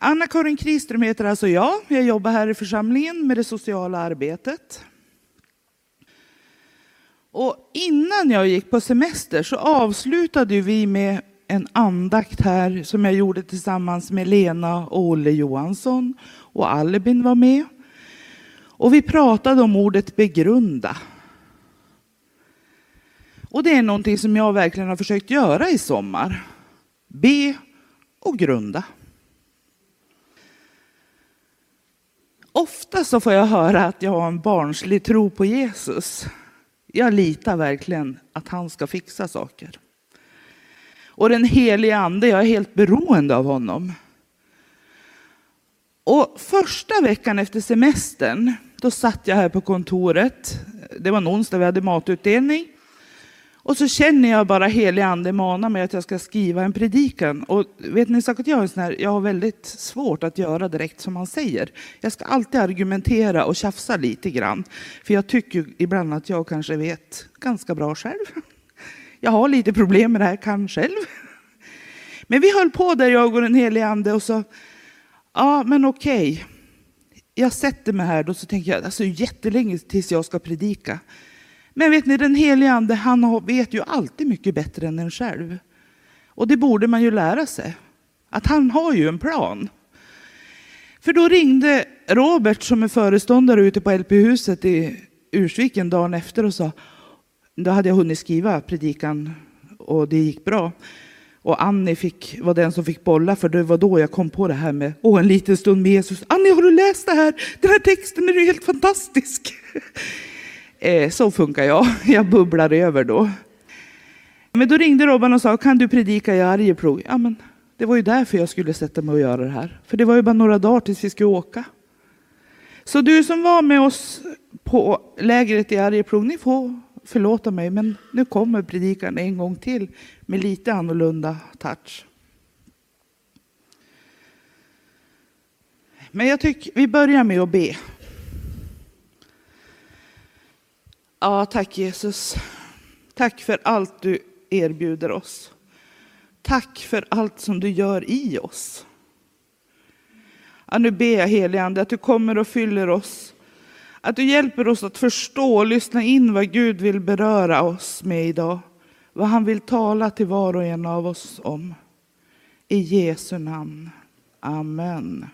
Anna-Karin Kriström heter alltså jag. Jag jobbar här i församlingen med det sociala arbetet. Och innan jag gick på semester så avslutade vi med en andakt här som jag gjorde tillsammans med Lena och Olle Johansson och Albin var med. Och vi pratade om ordet begrunda. Och det är någonting som jag verkligen har försökt göra i sommar. Be och grunda. Ofta så får jag höra att jag har en barnslig tro på Jesus. Jag litar verkligen att han ska fixa saker. Och den helige ande, jag är helt beroende av honom. Och första veckan efter semestern, då satt jag här på kontoret. Det var en onsdag, vi hade matutdelning. Och så känner jag bara helig ande mana mig att jag ska skriva en predikan. Och vet ni säkert jag är sån här, jag har väldigt svårt att göra direkt som man säger. Jag ska alltid argumentera och tjafsa lite grann. För jag tycker ibland att jag kanske vet ganska bra själv. Jag har lite problem med det här kan själv. Men vi höll på där jag och den helige ande och så, ja men okej. Jag sätter mig här då så tänker jag, alltså jättelänge tills jag ska predika. Men vet ni, den helige ande, han vet ju alltid mycket bättre än en själv. Och det borde man ju lära sig. Att han har ju en plan. För då ringde Robert som är föreståndare ute på LP-huset i Ursviken dagen efter och sa, då hade jag hunnit skriva predikan och det gick bra. Och Annie fick, var den som fick bolla, för det var då jag kom på det här med Åh, en liten stund med Jesus. Annie, har du läst det här? Den här texten är ju helt fantastisk. Eh, så funkar jag. Jag bubblar över då. Men då ringde Robban och sa, kan du predika i Arjeplog? Ja, men det var ju därför jag skulle sätta mig och göra det här. För det var ju bara några dagar tills vi skulle åka. Så du som var med oss på lägret i Arjeplog, ni får förlåta mig, men nu kommer predikan en gång till med lite annorlunda touch. Men jag tycker vi börjar med att be. Ja, tack Jesus. Tack för allt du erbjuder oss. Tack för allt som du gör i oss. Ja, nu ber jag helige Ande att du kommer och fyller oss. Att du hjälper oss att förstå och lyssna in vad Gud vill beröra oss med idag. Vad han vill tala till var och en av oss om. I Jesu namn. Amen.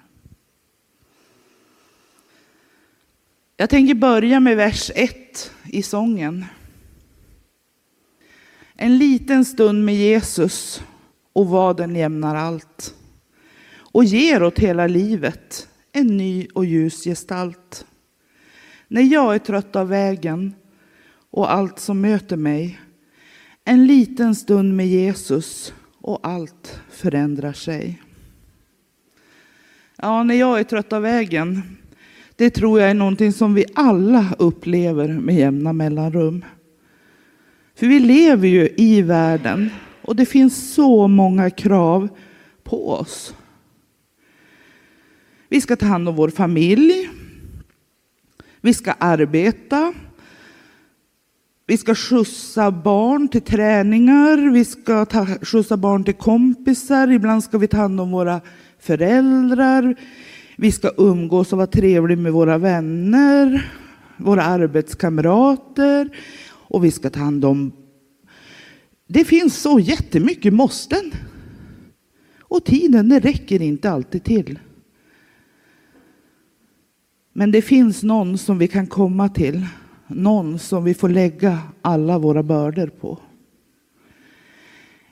Jag tänker börja med vers 1 i sången. En liten stund med Jesus och vad den jämnar allt och ger åt hela livet en ny och ljus gestalt. När jag är trött av vägen och allt som möter mig en liten stund med Jesus och allt förändrar sig. Ja, när jag är trött av vägen det tror jag är någonting som vi alla upplever med jämna mellanrum. För vi lever ju i världen och det finns så många krav på oss. Vi ska ta hand om vår familj. Vi ska arbeta. Vi ska skjutsa barn till träningar. Vi ska ta, skjutsa barn till kompisar. Ibland ska vi ta hand om våra föräldrar. Vi ska umgås och vara trevliga med våra vänner, våra arbetskamrater och vi ska ta hand om... Det finns så jättemycket måsten. Och tiden det räcker inte alltid till. Men det finns någon som vi kan komma till. Någon som vi får lägga alla våra bördor på.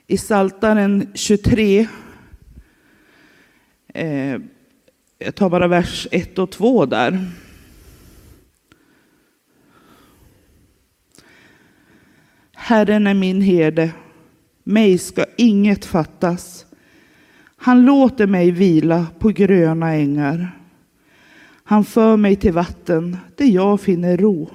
I Saltaren 23 eh, jag tar bara vers 1 och 2 där. Herren är min herde, mig ska inget fattas. Han låter mig vila på gröna ängar. Han för mig till vatten där jag finner ro.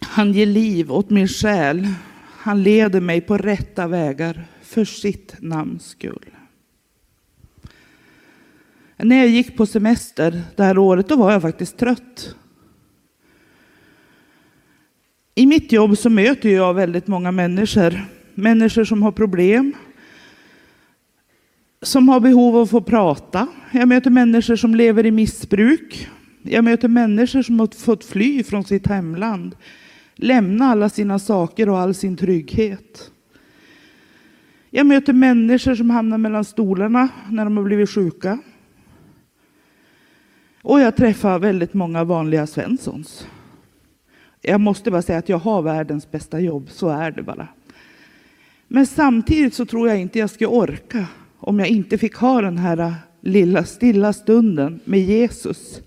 Han ger liv åt min själ. Han leder mig på rätta vägar för sitt namns skull. När jag gick på semester det här året, då var jag faktiskt trött. I mitt jobb så möter jag väldigt många människor. Människor som har problem, som har behov av att få prata. Jag möter människor som lever i missbruk. Jag möter människor som har fått fly från sitt hemland, lämna alla sina saker och all sin trygghet. Jag möter människor som hamnar mellan stolarna när de har blivit sjuka. Och jag träffar väldigt många vanliga Svenssons. Jag måste bara säga att jag har världens bästa jobb, så är det bara. Men samtidigt så tror jag inte jag skulle orka om jag inte fick ha den här lilla stilla stunden med Jesus.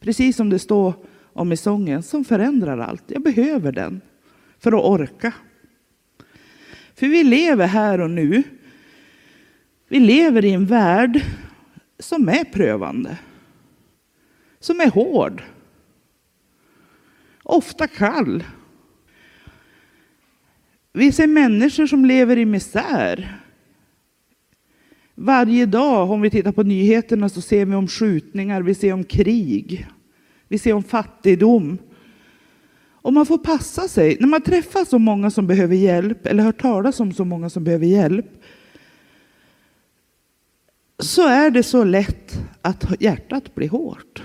Precis som det står om i sången, som förändrar allt. Jag behöver den för att orka. För vi lever här och nu. Vi lever i en värld som är prövande. Som är hård. Ofta kall. Vi ser människor som lever i misär. Varje dag, om vi tittar på nyheterna, så ser vi om skjutningar, vi ser om krig, vi ser om fattigdom. Och man får passa sig. När man träffar så många som behöver hjälp, eller hör talas om så många som behöver hjälp, så är det så lätt att hjärtat blir hårt.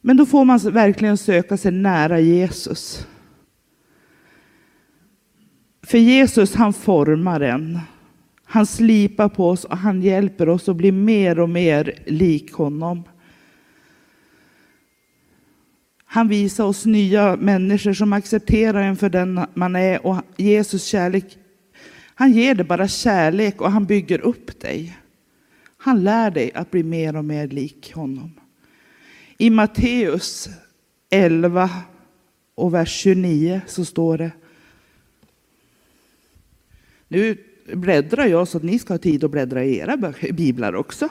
Men då får man verkligen söka sig nära Jesus. För Jesus han formar en. Han slipar på oss och han hjälper oss att bli mer och mer lik honom. Han visar oss nya människor som accepterar en för den man är och Jesus kärlek. Han ger dig bara kärlek och han bygger upp dig. Han lär dig att bli mer och mer lik honom. I Matteus 11 och vers 29 så står det. Nu bläddrar jag så att ni ska ha tid att bläddra i era biblar också.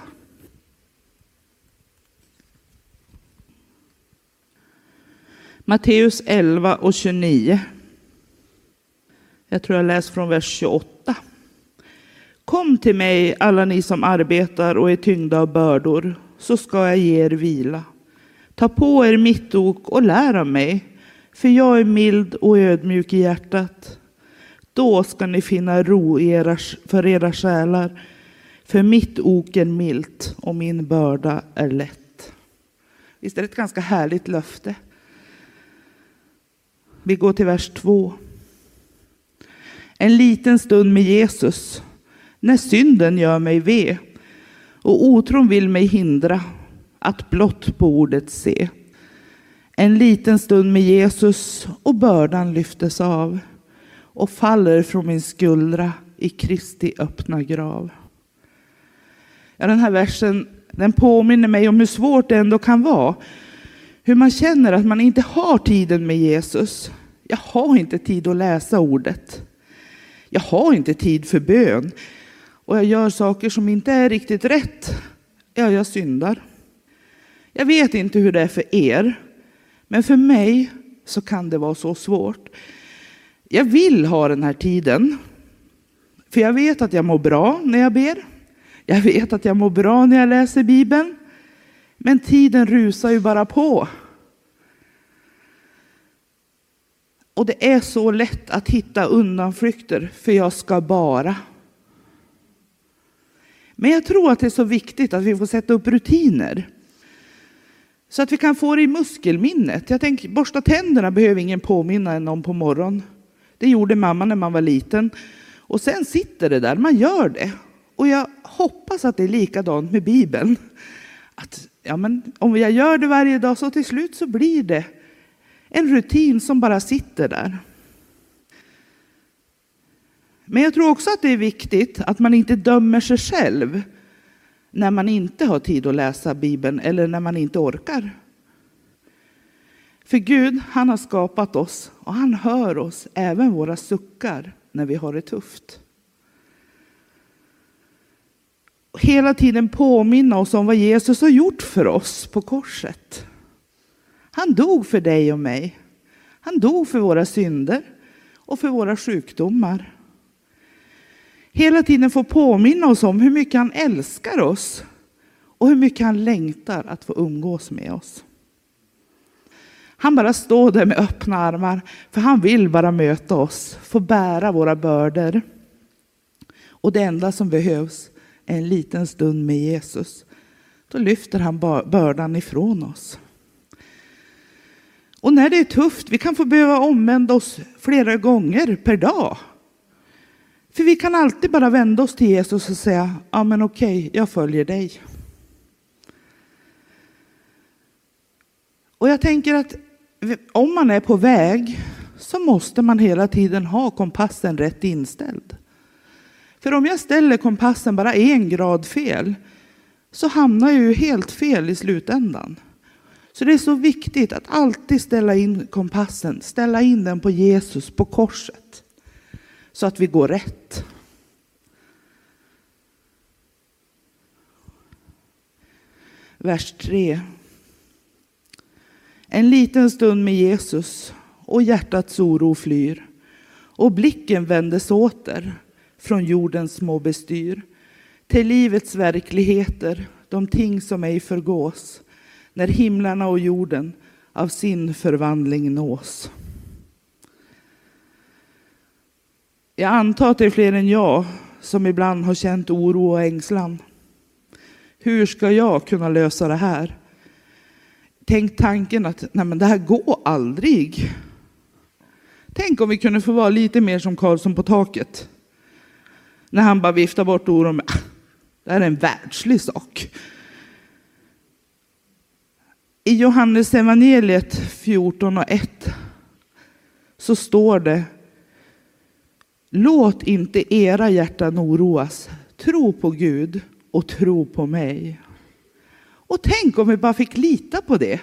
Matteus 11 och 29. Jag tror jag läser från vers 28. Kom till mig alla ni som arbetar och är tyngda av bördor, så ska jag ge er vila. Ta på er mitt ok och lär av mig, för jag är mild och ödmjuk i hjärtat. Då ska ni finna ro era, för era själar, för mitt ok är milt och min börda är lätt. Visst är det ett ganska härligt löfte? Vi går till vers 2. En liten stund med Jesus, när synden gör mig ve och otron vill mig hindra att blott på ordet se. En liten stund med Jesus och bördan lyftes av och faller från min skuldra i Kristi öppna grav. Ja, den här versen den påminner mig om hur svårt det ändå kan vara. Hur man känner att man inte har tiden med Jesus. Jag har inte tid att läsa ordet. Jag har inte tid för bön. Och jag gör saker som inte är riktigt rätt. Ja, jag syndar. Jag vet inte hur det är för er, men för mig så kan det vara så svårt. Jag vill ha den här tiden, för jag vet att jag mår bra när jag ber. Jag vet att jag mår bra när jag läser Bibeln. Men tiden rusar ju bara på. Och det är så lätt att hitta undanflykter, för jag ska bara. Men jag tror att det är så viktigt att vi får sätta upp rutiner. Så att vi kan få det i muskelminnet. Jag tänker, borsta tänderna behöver ingen påminna en om på morgonen. Det gjorde mamma när man var liten. Och sen sitter det där, man gör det. Och jag hoppas att det är likadant med Bibeln. Att, ja, men om jag gör det varje dag så till slut så blir det en rutin som bara sitter där. Men jag tror också att det är viktigt att man inte dömer sig själv när man inte har tid att läsa Bibeln eller när man inte orkar. För Gud, han har skapat oss och han hör oss, även våra suckar, när vi har det tufft. Hela tiden påminna oss om vad Jesus har gjort för oss på korset. Han dog för dig och mig. Han dog för våra synder och för våra sjukdomar hela tiden får påminna oss om hur mycket han älskar oss och hur mycket han längtar att få umgås med oss. Han bara står där med öppna armar, för han vill bara möta oss, få bära våra bördor. Och det enda som behövs är en liten stund med Jesus. Då lyfter han bördan ifrån oss. Och när det är tufft, vi kan få behöva omvända oss flera gånger per dag. För vi kan alltid bara vända oss till Jesus och säga, ja men okej, jag följer dig. Och jag tänker att om man är på väg så måste man hela tiden ha kompassen rätt inställd. För om jag ställer kompassen bara en grad fel så hamnar jag ju helt fel i slutändan. Så det är så viktigt att alltid ställa in kompassen, ställa in den på Jesus, på korset. Så att vi går rätt. Vers 3. En liten stund med Jesus och hjärtats oro flyr och blicken vändes åter från jordens små bestyr till livets verkligheter, de ting som ej förgås när himlarna och jorden av sin förvandling nås. Jag antar att det är fler än jag som ibland har känt oro och ängslan. Hur ska jag kunna lösa det här? Tänk tanken att nej men det här går aldrig. Tänk om vi kunde få vara lite mer som Karlsson på taket. När han bara viftar bort oron med ah, det här är en världslig sak. I Johannes evangeliet 14 och 1 så står det Låt inte era hjärtan oroas. Tro på Gud och tro på mig. Och tänk om vi bara fick lita på det.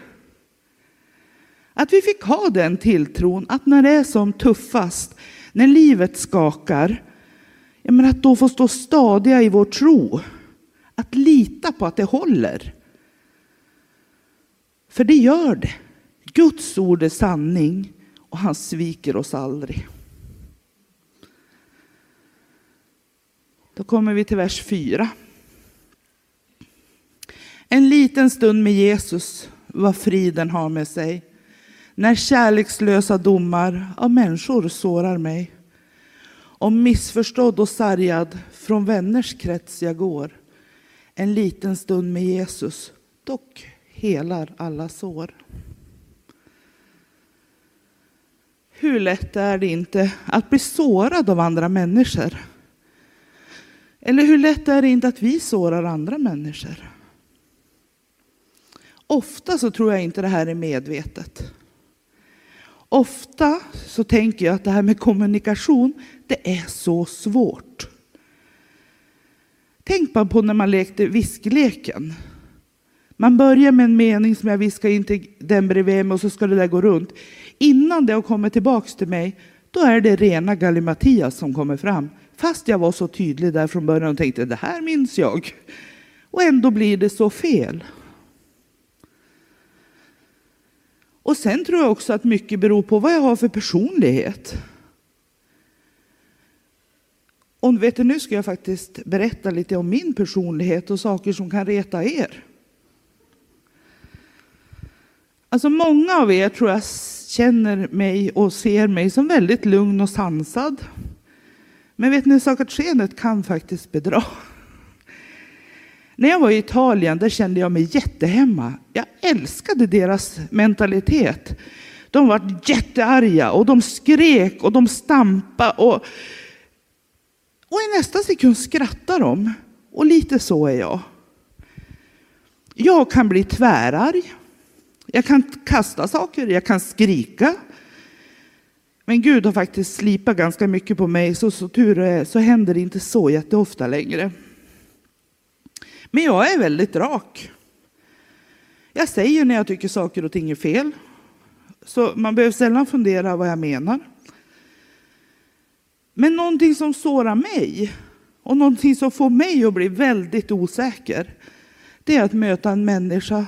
Att vi fick ha den tilltron att när det är som tuffast, när livet skakar, men att då få stå stadiga i vår tro. Att lita på att det håller. För det gör det. Guds ord är sanning och han sviker oss aldrig. Då kommer vi till vers 4. En liten stund med Jesus, vad friden har med sig. När kärlekslösa domar av människor sårar mig. Om missförstådd och sargad från vänners krets jag går. En liten stund med Jesus, dock helar alla sår. Hur lätt är det inte att bli sårad av andra människor? Eller hur lätt är det inte att vi sårar andra människor? Ofta så tror jag inte det här är medvetet. Ofta så tänker jag att det här med kommunikation, det är så svårt. Tänk bara på när man lekte viskleken. Man börjar med en mening som jag viskar in till den bredvid mig och så ska det där gå runt. Innan det har kommit tillbaks till mig, då är det rena gallimatias som kommer fram. Fast jag var så tydlig där från början och tänkte det här minns jag. Och ändå blir det så fel. Och sen tror jag också att mycket beror på vad jag har för personlighet. Och vet du, nu ska jag faktiskt berätta lite om min personlighet och saker som kan reta er. Alltså många av er tror jag känner mig och ser mig som väldigt lugn och sansad. Men vet ni, skenet kan faktiskt bedra. När jag var i Italien där kände jag mig jättehemma. Jag älskade deras mentalitet. De var jättearga och de skrek och de stampade. Och, och i nästa sekund skrattar de. Och lite så är jag. Jag kan bli tvärarg. Jag kan kasta saker, jag kan skrika. Men Gud har faktiskt slipat ganska mycket på mig, så, så tur är så händer det inte så jätteofta längre. Men jag är väldigt rak. Jag säger när jag tycker saker och ting är fel. Så man behöver sällan fundera vad jag menar. Men någonting som sårar mig och någonting som får mig att bli väldigt osäker, det är att möta en människa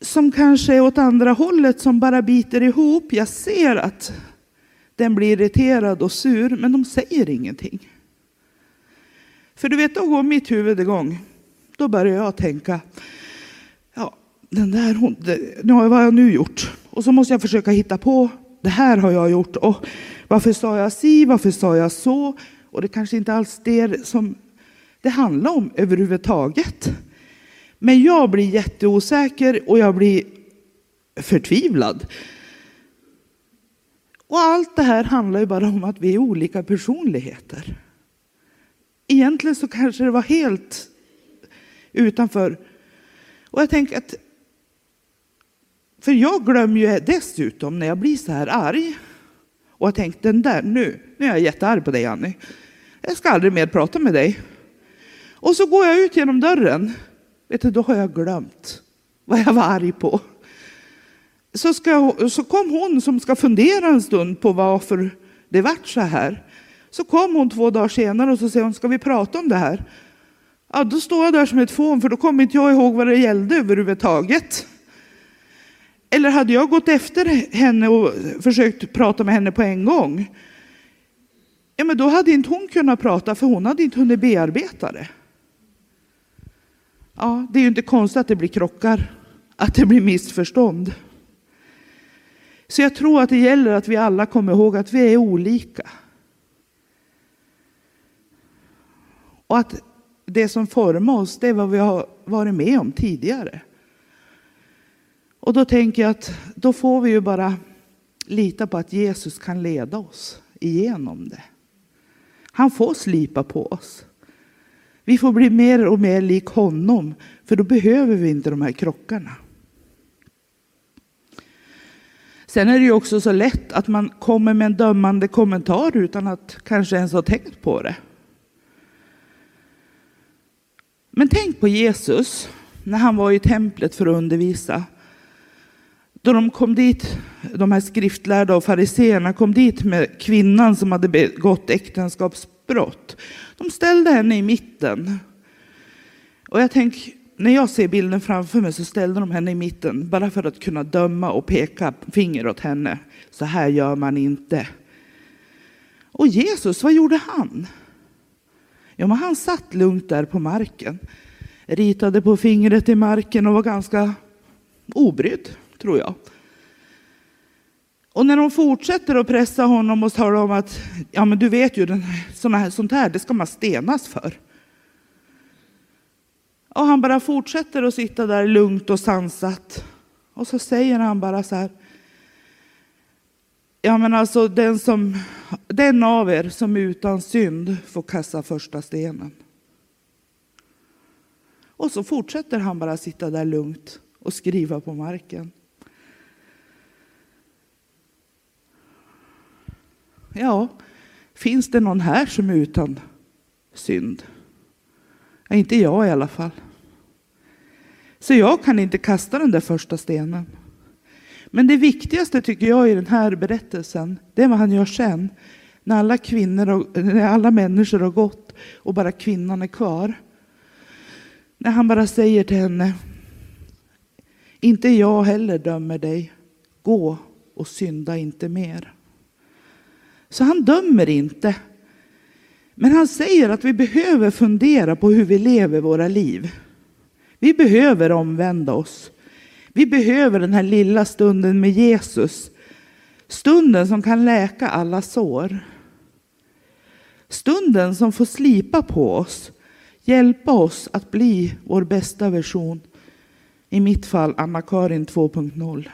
som kanske är åt andra hållet, som bara biter ihop. Jag ser att den blir irriterad och sur, men de säger ingenting. För du vet, då går mitt huvud igång. Då börjar jag tänka, ja, den där hon, det, vad har jag nu gjort? Och så måste jag försöka hitta på, det här har jag gjort. Och varför sa jag si, varför sa jag så? Och det kanske inte alls det som det handlar om överhuvudtaget. Men jag blir jätteosäker och jag blir förtvivlad. Och allt det här handlar ju bara om att vi är olika personligheter. Egentligen så kanske det var helt utanför. Och jag tänker att för jag glömmer ju dessutom när jag blir så här arg. Och jag tänkte den där nu, nu är jag jättearg på dig Annie. Jag ska aldrig mer prata med dig. Och så går jag ut genom dörren. Vet du, då har jag glömt vad jag var arg på. Så, ska, så kom hon som ska fundera en stund på varför det vart så här. Så kom hon två dagar senare och så säger hon, ska vi prata om det här? Ja, då står jag där som ett fån för då kommer inte jag ihåg vad det gällde överhuvudtaget. Eller hade jag gått efter henne och försökt prata med henne på en gång? Ja, men då hade inte hon kunnat prata för hon hade inte hunnit bearbeta det. Ja, det är ju inte konstigt att det blir krockar, att det blir missförstånd. Så jag tror att det gäller att vi alla kommer ihåg att vi är olika. Och att det som formar oss, det är vad vi har varit med om tidigare. Och då tänker jag att då får vi ju bara lita på att Jesus kan leda oss igenom det. Han får slipa på oss. Vi får bli mer och mer lik honom, för då behöver vi inte de här krockarna. Sen är det ju också så lätt att man kommer med en dömande kommentar utan att kanske ens ha tänkt på det. Men tänk på Jesus när han var i templet för att undervisa. Då de kom dit, de här skriftlärda och fariseerna kom dit med kvinnan som hade begått äktenskapsbrott. De ställde henne i mitten. Och jag tänker, när jag ser bilden framför mig så ställde de henne i mitten bara för att kunna döma och peka finger åt henne. Så här gör man inte. Och Jesus, vad gjorde han? Ja, men han satt lugnt där på marken, ritade på fingret i marken och var ganska obrydd, tror jag. Och när de fortsätter att pressa honom och tala om att ja, men du vet ju, den, här, sånt här det ska man stenas för. Och han bara fortsätter att sitta där lugnt och sansat. Och så säger han bara så här. Ja men alltså den, som, den av er som utan synd får kasta första stenen. Och så fortsätter han bara sitta där lugnt och skriva på marken. Ja, finns det någon här som är utan synd? Ja, inte jag i alla fall. Så jag kan inte kasta den där första stenen. Men det viktigaste tycker jag i den här berättelsen, det är vad han gör sen. När alla, kvinnor och, när alla människor har gått och bara kvinnan är kvar. När han bara säger till henne, inte jag heller dömer dig. Gå och synda inte mer. Så han dömer inte. Men han säger att vi behöver fundera på hur vi lever våra liv. Vi behöver omvända oss. Vi behöver den här lilla stunden med Jesus. Stunden som kan läka alla sår. Stunden som får slipa på oss, hjälpa oss att bli vår bästa version. I mitt fall Anna-Karin 2.0.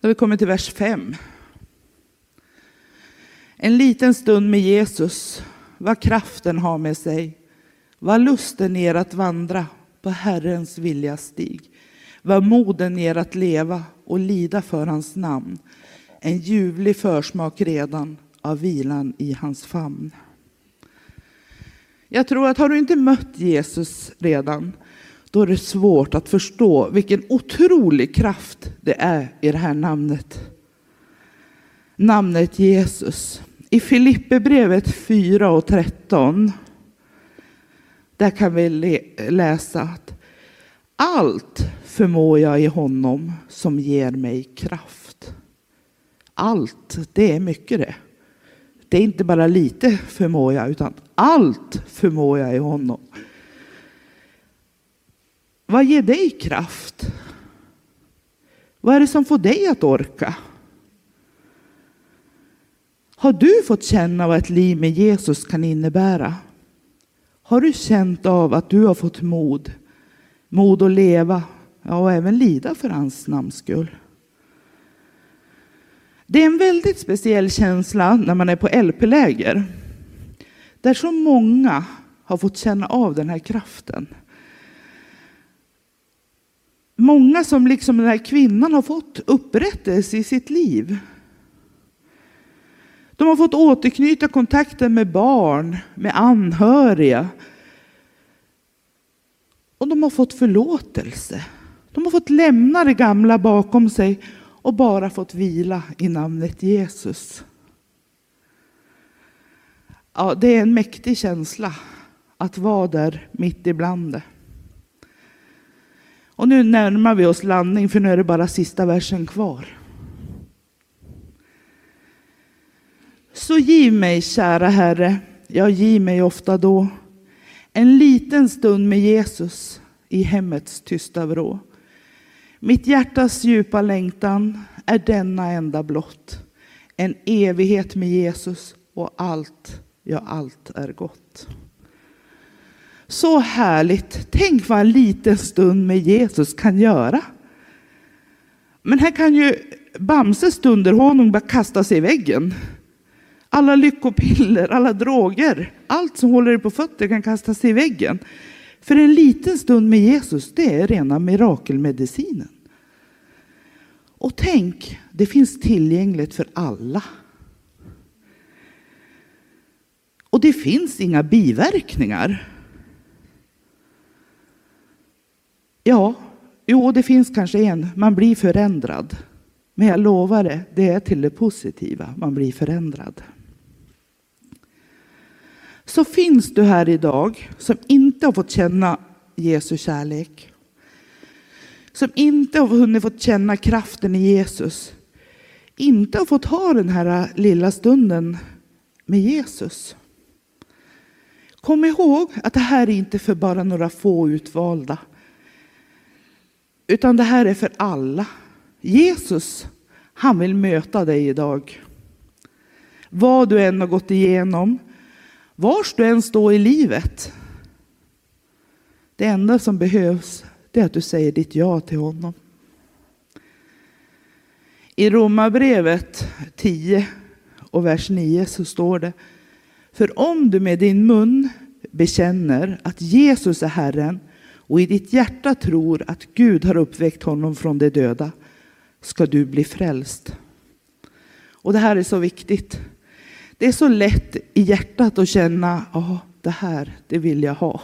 Då har vi kommit till vers 5. En liten stund med Jesus, vad kraften har med sig. Vad lusten ger att vandra på Herrens vilja stig. Vad moden ger att leva och lida för hans namn. En ljuvlig försmak redan av vilan i hans famn. Jag tror att har du inte mött Jesus redan, då är det svårt att förstå vilken otrolig kraft det är i det här namnet. Namnet Jesus. I Filipperbrevet 4 och 13 där kan vi läsa att allt förmår jag i honom som ger mig kraft. Allt, det är mycket det. Det är inte bara lite förmår jag, utan allt förmår jag i honom. Vad ger dig kraft? Vad är det som får dig att orka? Har du fått känna vad ett liv med Jesus kan innebära? Har du känt av att du har fått mod? Mod att leva, ja, och även lida för hans namns skull. Det är en väldigt speciell känsla när man är på LP-läger. Där så många har fått känna av den här kraften. Många som liksom den här kvinnan har fått upprättelse i sitt liv. De har fått återknyta kontakten med barn, med anhöriga. Och de har fått förlåtelse. De har fått lämna det gamla bakom sig och bara fått vila i namnet Jesus. Ja, det är en mäktig känsla att vara där mitt ibland det. Och nu närmar vi oss landning för nu är det bara sista versen kvar. Så giv mig, kära Herre, ja, giv mig ofta då, en liten stund med Jesus i hemmets tysta vrå. Mitt hjärtas djupa längtan är denna enda blott, en evighet med Jesus och allt, ja, allt är gott. Så härligt. Tänk vad en liten stund med Jesus kan göra. Men här kan ju Bamses dunderhonung bara kasta sig i väggen. Alla lyckopiller, alla droger, allt som håller dig på fötter kan kasta sig i väggen. För en liten stund med Jesus, det är rena mirakelmedicinen. Och tänk, det finns tillgängligt för alla. Och det finns inga biverkningar. Ja, jo, det finns kanske en. Man blir förändrad. Men jag lovar det, det är till det positiva. Man blir förändrad. Så finns du här idag som inte har fått känna Jesu kärlek. Som inte har hunnit fått känna kraften i Jesus. Inte har fått ha den här lilla stunden med Jesus. Kom ihåg att det här är inte för bara några få utvalda. Utan det här är för alla. Jesus, han vill möta dig idag. Vad du än har gått igenom, vars du än står i livet. Det enda som behövs det är att du säger ditt ja till honom. I Romarbrevet 10 och vers 9 så står det För om du med din mun bekänner att Jesus är Herren och i ditt hjärta tror att Gud har uppväckt honom från de döda ska du bli frälst. Och det här är så viktigt. Det är så lätt i hjärtat att känna, ja, det här, det vill jag ha.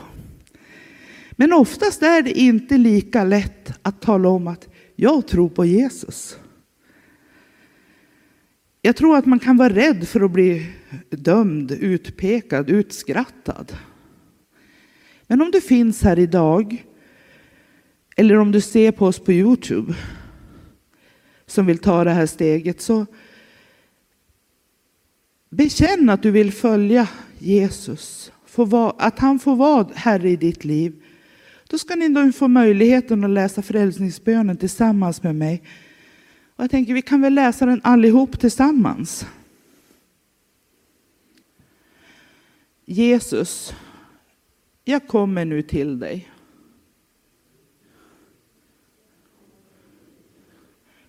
Men oftast är det inte lika lätt att tala om att jag tror på Jesus. Jag tror att man kan vara rädd för att bli dömd, utpekad, utskrattad. Men om du finns här idag, eller om du ser på oss på Youtube, som vill ta det här steget, så bekänn att du vill följa Jesus, att han får vara Herre i ditt liv. Då ska ni då få möjligheten att läsa frälsningsbönen tillsammans med mig. Och jag tänker vi kan väl läsa den allihop tillsammans. Jesus, jag kommer nu till dig.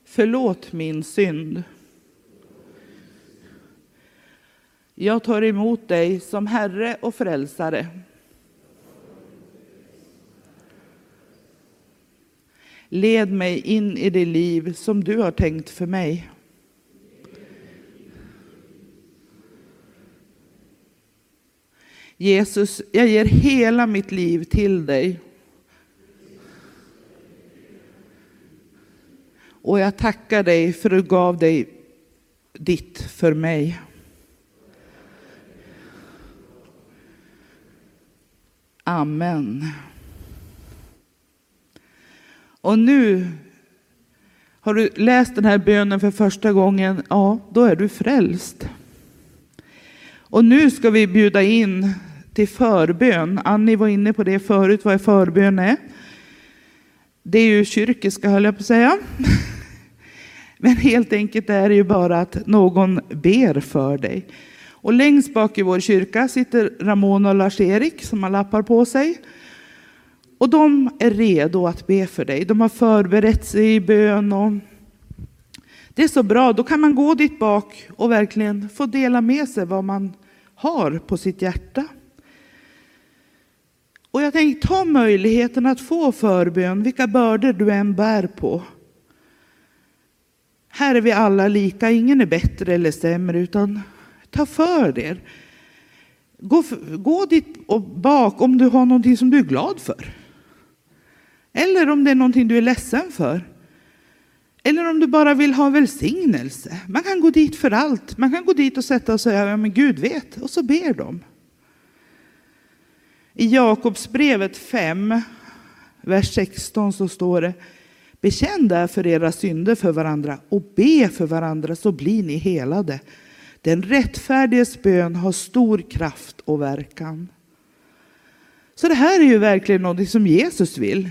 Förlåt min synd. Jag tar emot dig som Herre och Frälsare. Led mig in i det liv som du har tänkt för mig. Jesus, jag ger hela mitt liv till dig. Och jag tackar dig för att du gav dig ditt för mig. Amen. Och nu har du läst den här bönen för första gången, ja, då är du frälst. Och nu ska vi bjuda in till förbön. Annie var inne på det förut, vad är förbön är. Det är ju kyrkiska höll jag på att säga. Men helt enkelt är det ju bara att någon ber för dig. Och längst bak i vår kyrka sitter Ramona och Lars-Erik som har lappar på sig. Och de är redo att be för dig. De har förberett sig i bön. Och det är så bra, då kan man gå dit bak och verkligen få dela med sig vad man har på sitt hjärta. Och jag tänkte ta möjligheten att få förbön, vilka bördor du än bär på. Här är vi alla lika, ingen är bättre eller sämre, utan ta för er. Gå, gå dit och bak om du har någonting som du är glad för. Eller om det är någonting du är ledsen för. Eller om du bara vill ha välsignelse. Man kan gå dit för allt. Man kan gå dit och sätta och säga, ja men Gud vet, och så ber de. I Jakobsbrevet 5, vers 16 så står det, bekänn därför era synder för varandra och be för varandra så blir ni helade. Den rättfärdiges bön har stor kraft och verkan. Så det här är ju verkligen något som Jesus vill.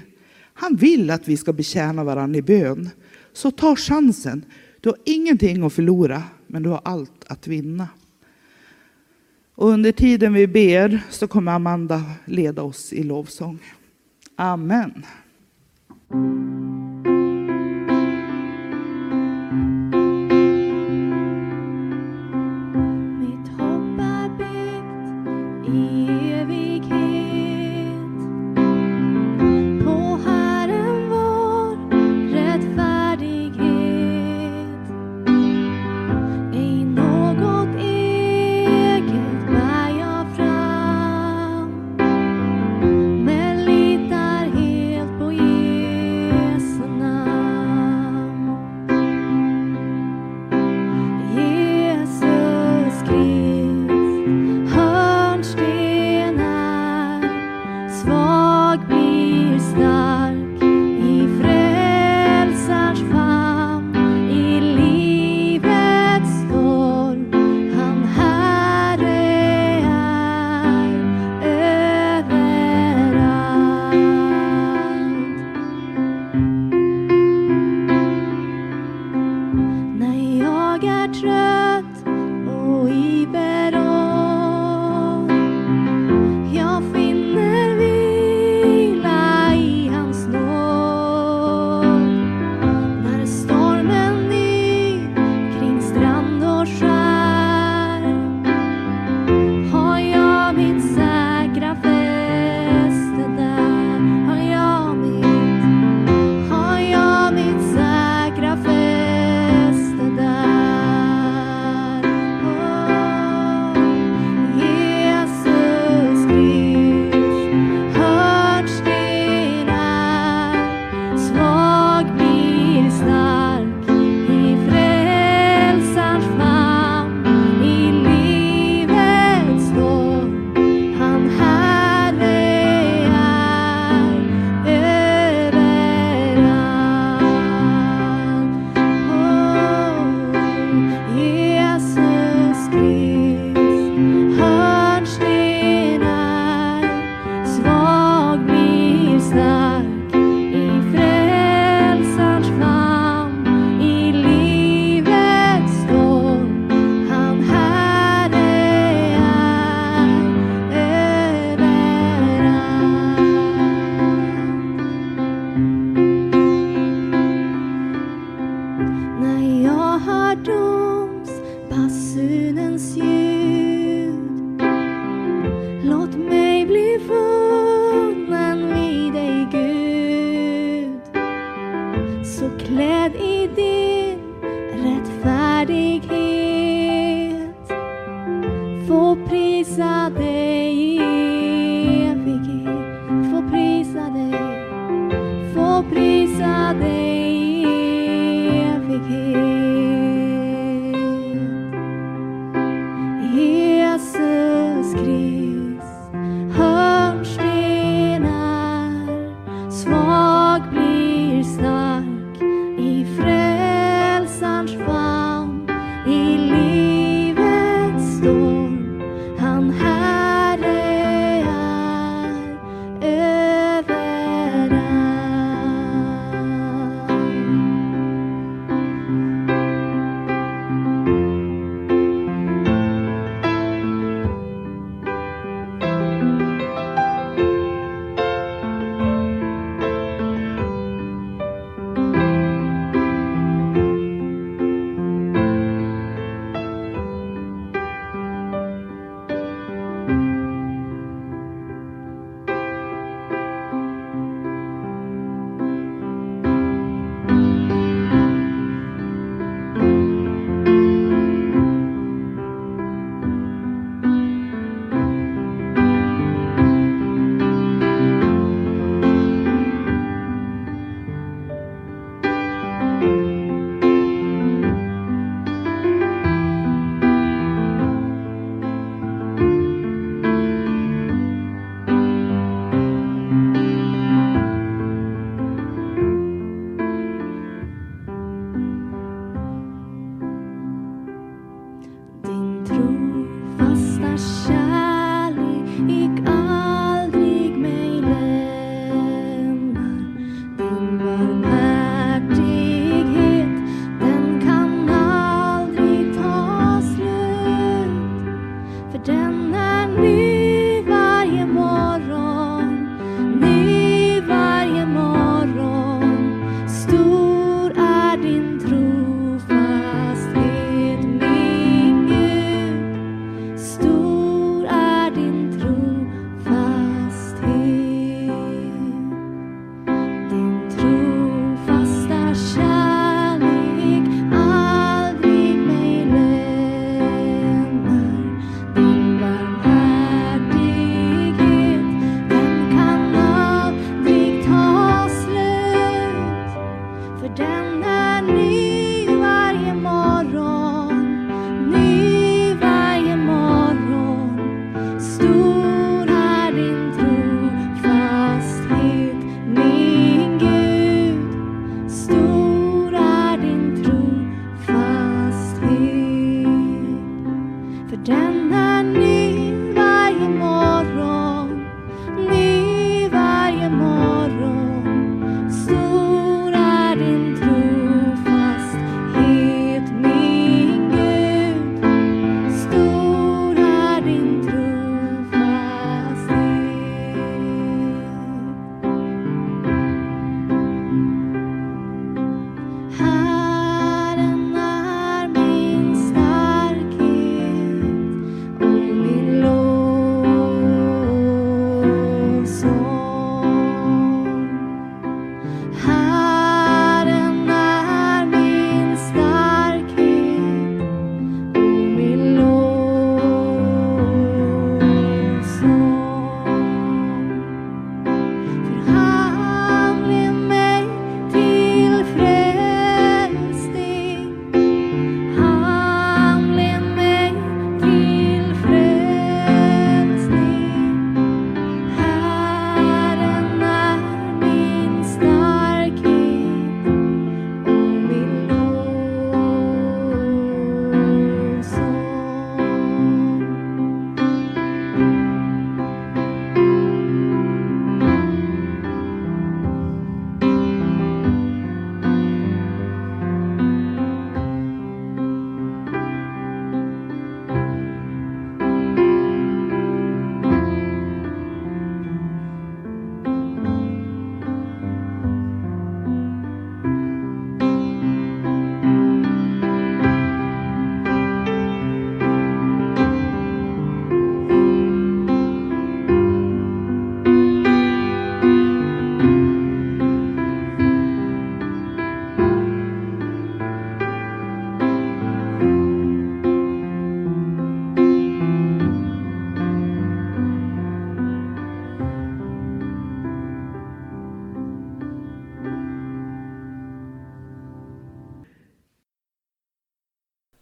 Han vill att vi ska betjäna varandra i bön. Så ta chansen. Du har ingenting att förlora, men du har allt att vinna. Och under tiden vi ber så kommer Amanda leda oss i lovsång. Amen. May les.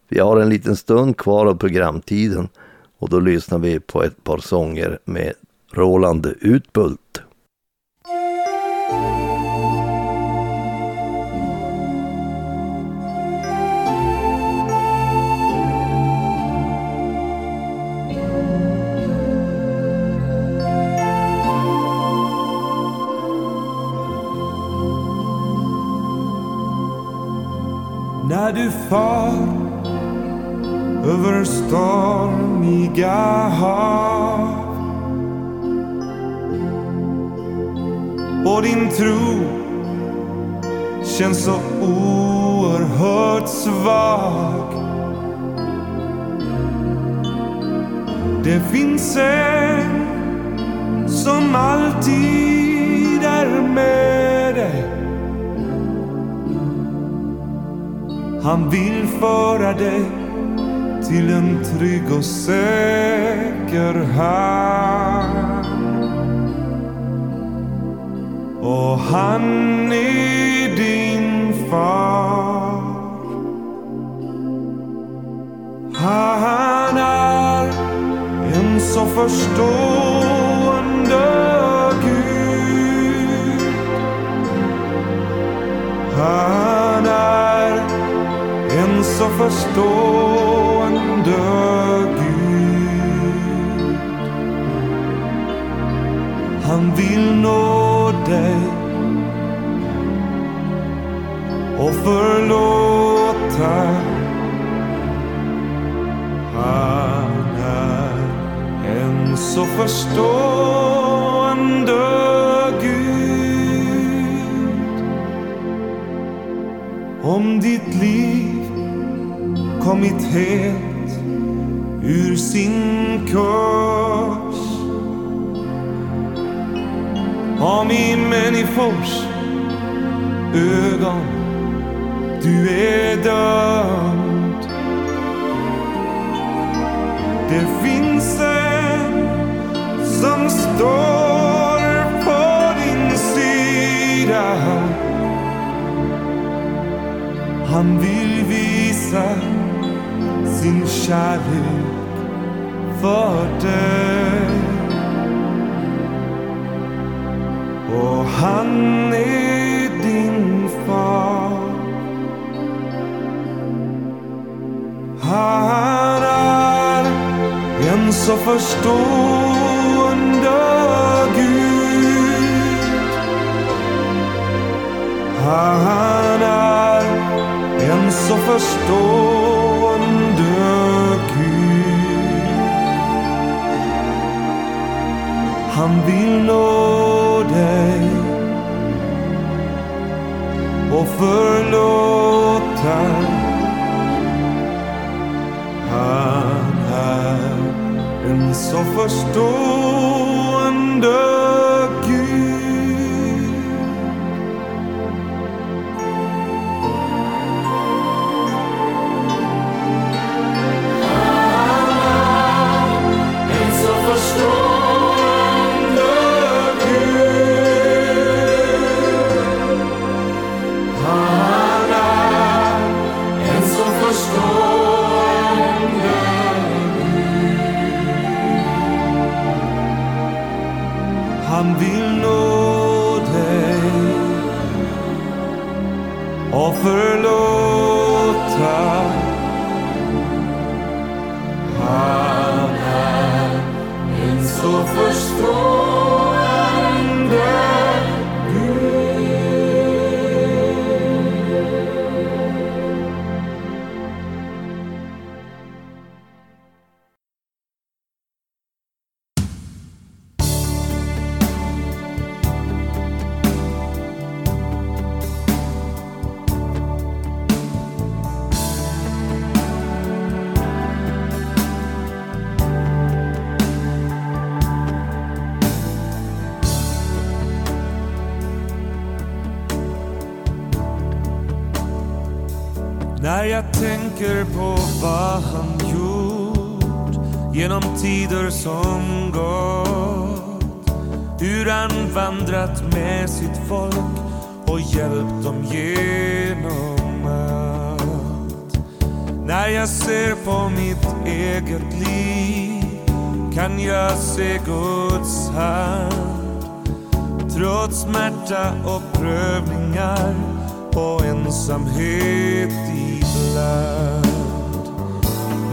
Vi har en liten stund kvar av programtiden och då lyssnar vi på ett par sånger med Roland Utbult. När du far över stormiga hav och din tro känns så oerhört svag. Det finns en som alltid är med dig. Han vill föra dig till en trygg och säker hamn. Och han är din far. Han är en så förstående Gud. Han är en så förstående Gud. Han vill nå dig och förlåta. Han är en så förstående Gud. Om ditt liv kommit helt ur sin kurs. Om i människors ögon du är dömd. Det finns en som står på din sida. Han vill visa sin kärlek för dig. Och han är din far. Han är en så förstående Gud. Han är en så förstående Han vill nå dig och förlåta. Han är en så förstående Han vill nå dig och förlåta. Han är en så förstående genom tider som gått Hur han vandrat med sitt folk och hjälpt dem genom allt När jag ser på mitt eget liv kan jag se Guds hand. Trots smärta och prövningar och ensamhet ibland.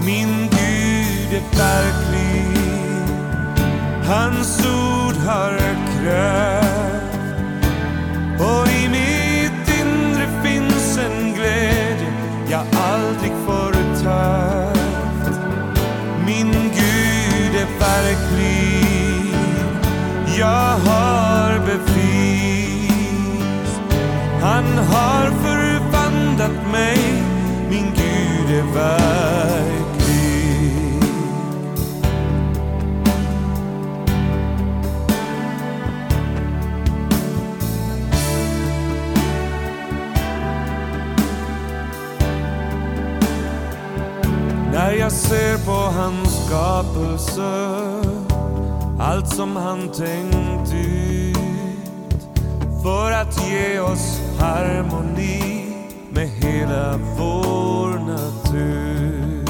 Min verklig, hans ord har kraft. Och i mitt inre finns en glädje jag aldrig förut haft. Min Gud är verklig, jag har bevis. Han har förvandlat mig, min Gud är verklig. Jag ser på hans skapelse. Allt som han tänkt ut För att ge oss harmoni med hela vår natur.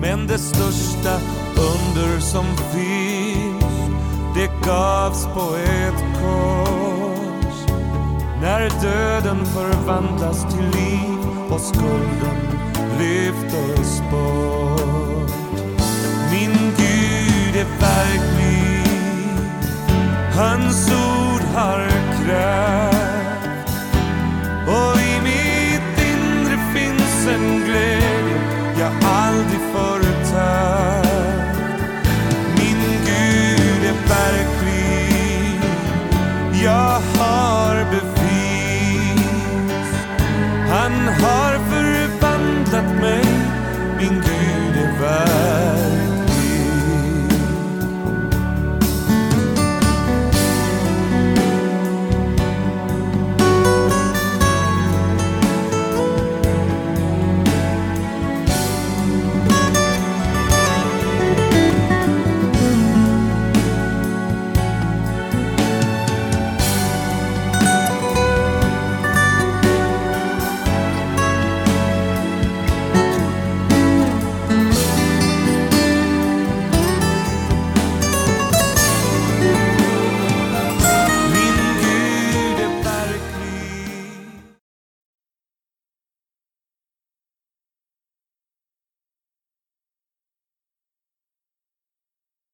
Men det största under som finns Det gavs på ett kors. När döden förvandlas till liv och skulden lyftes bort. Min Gud är verklig, han såg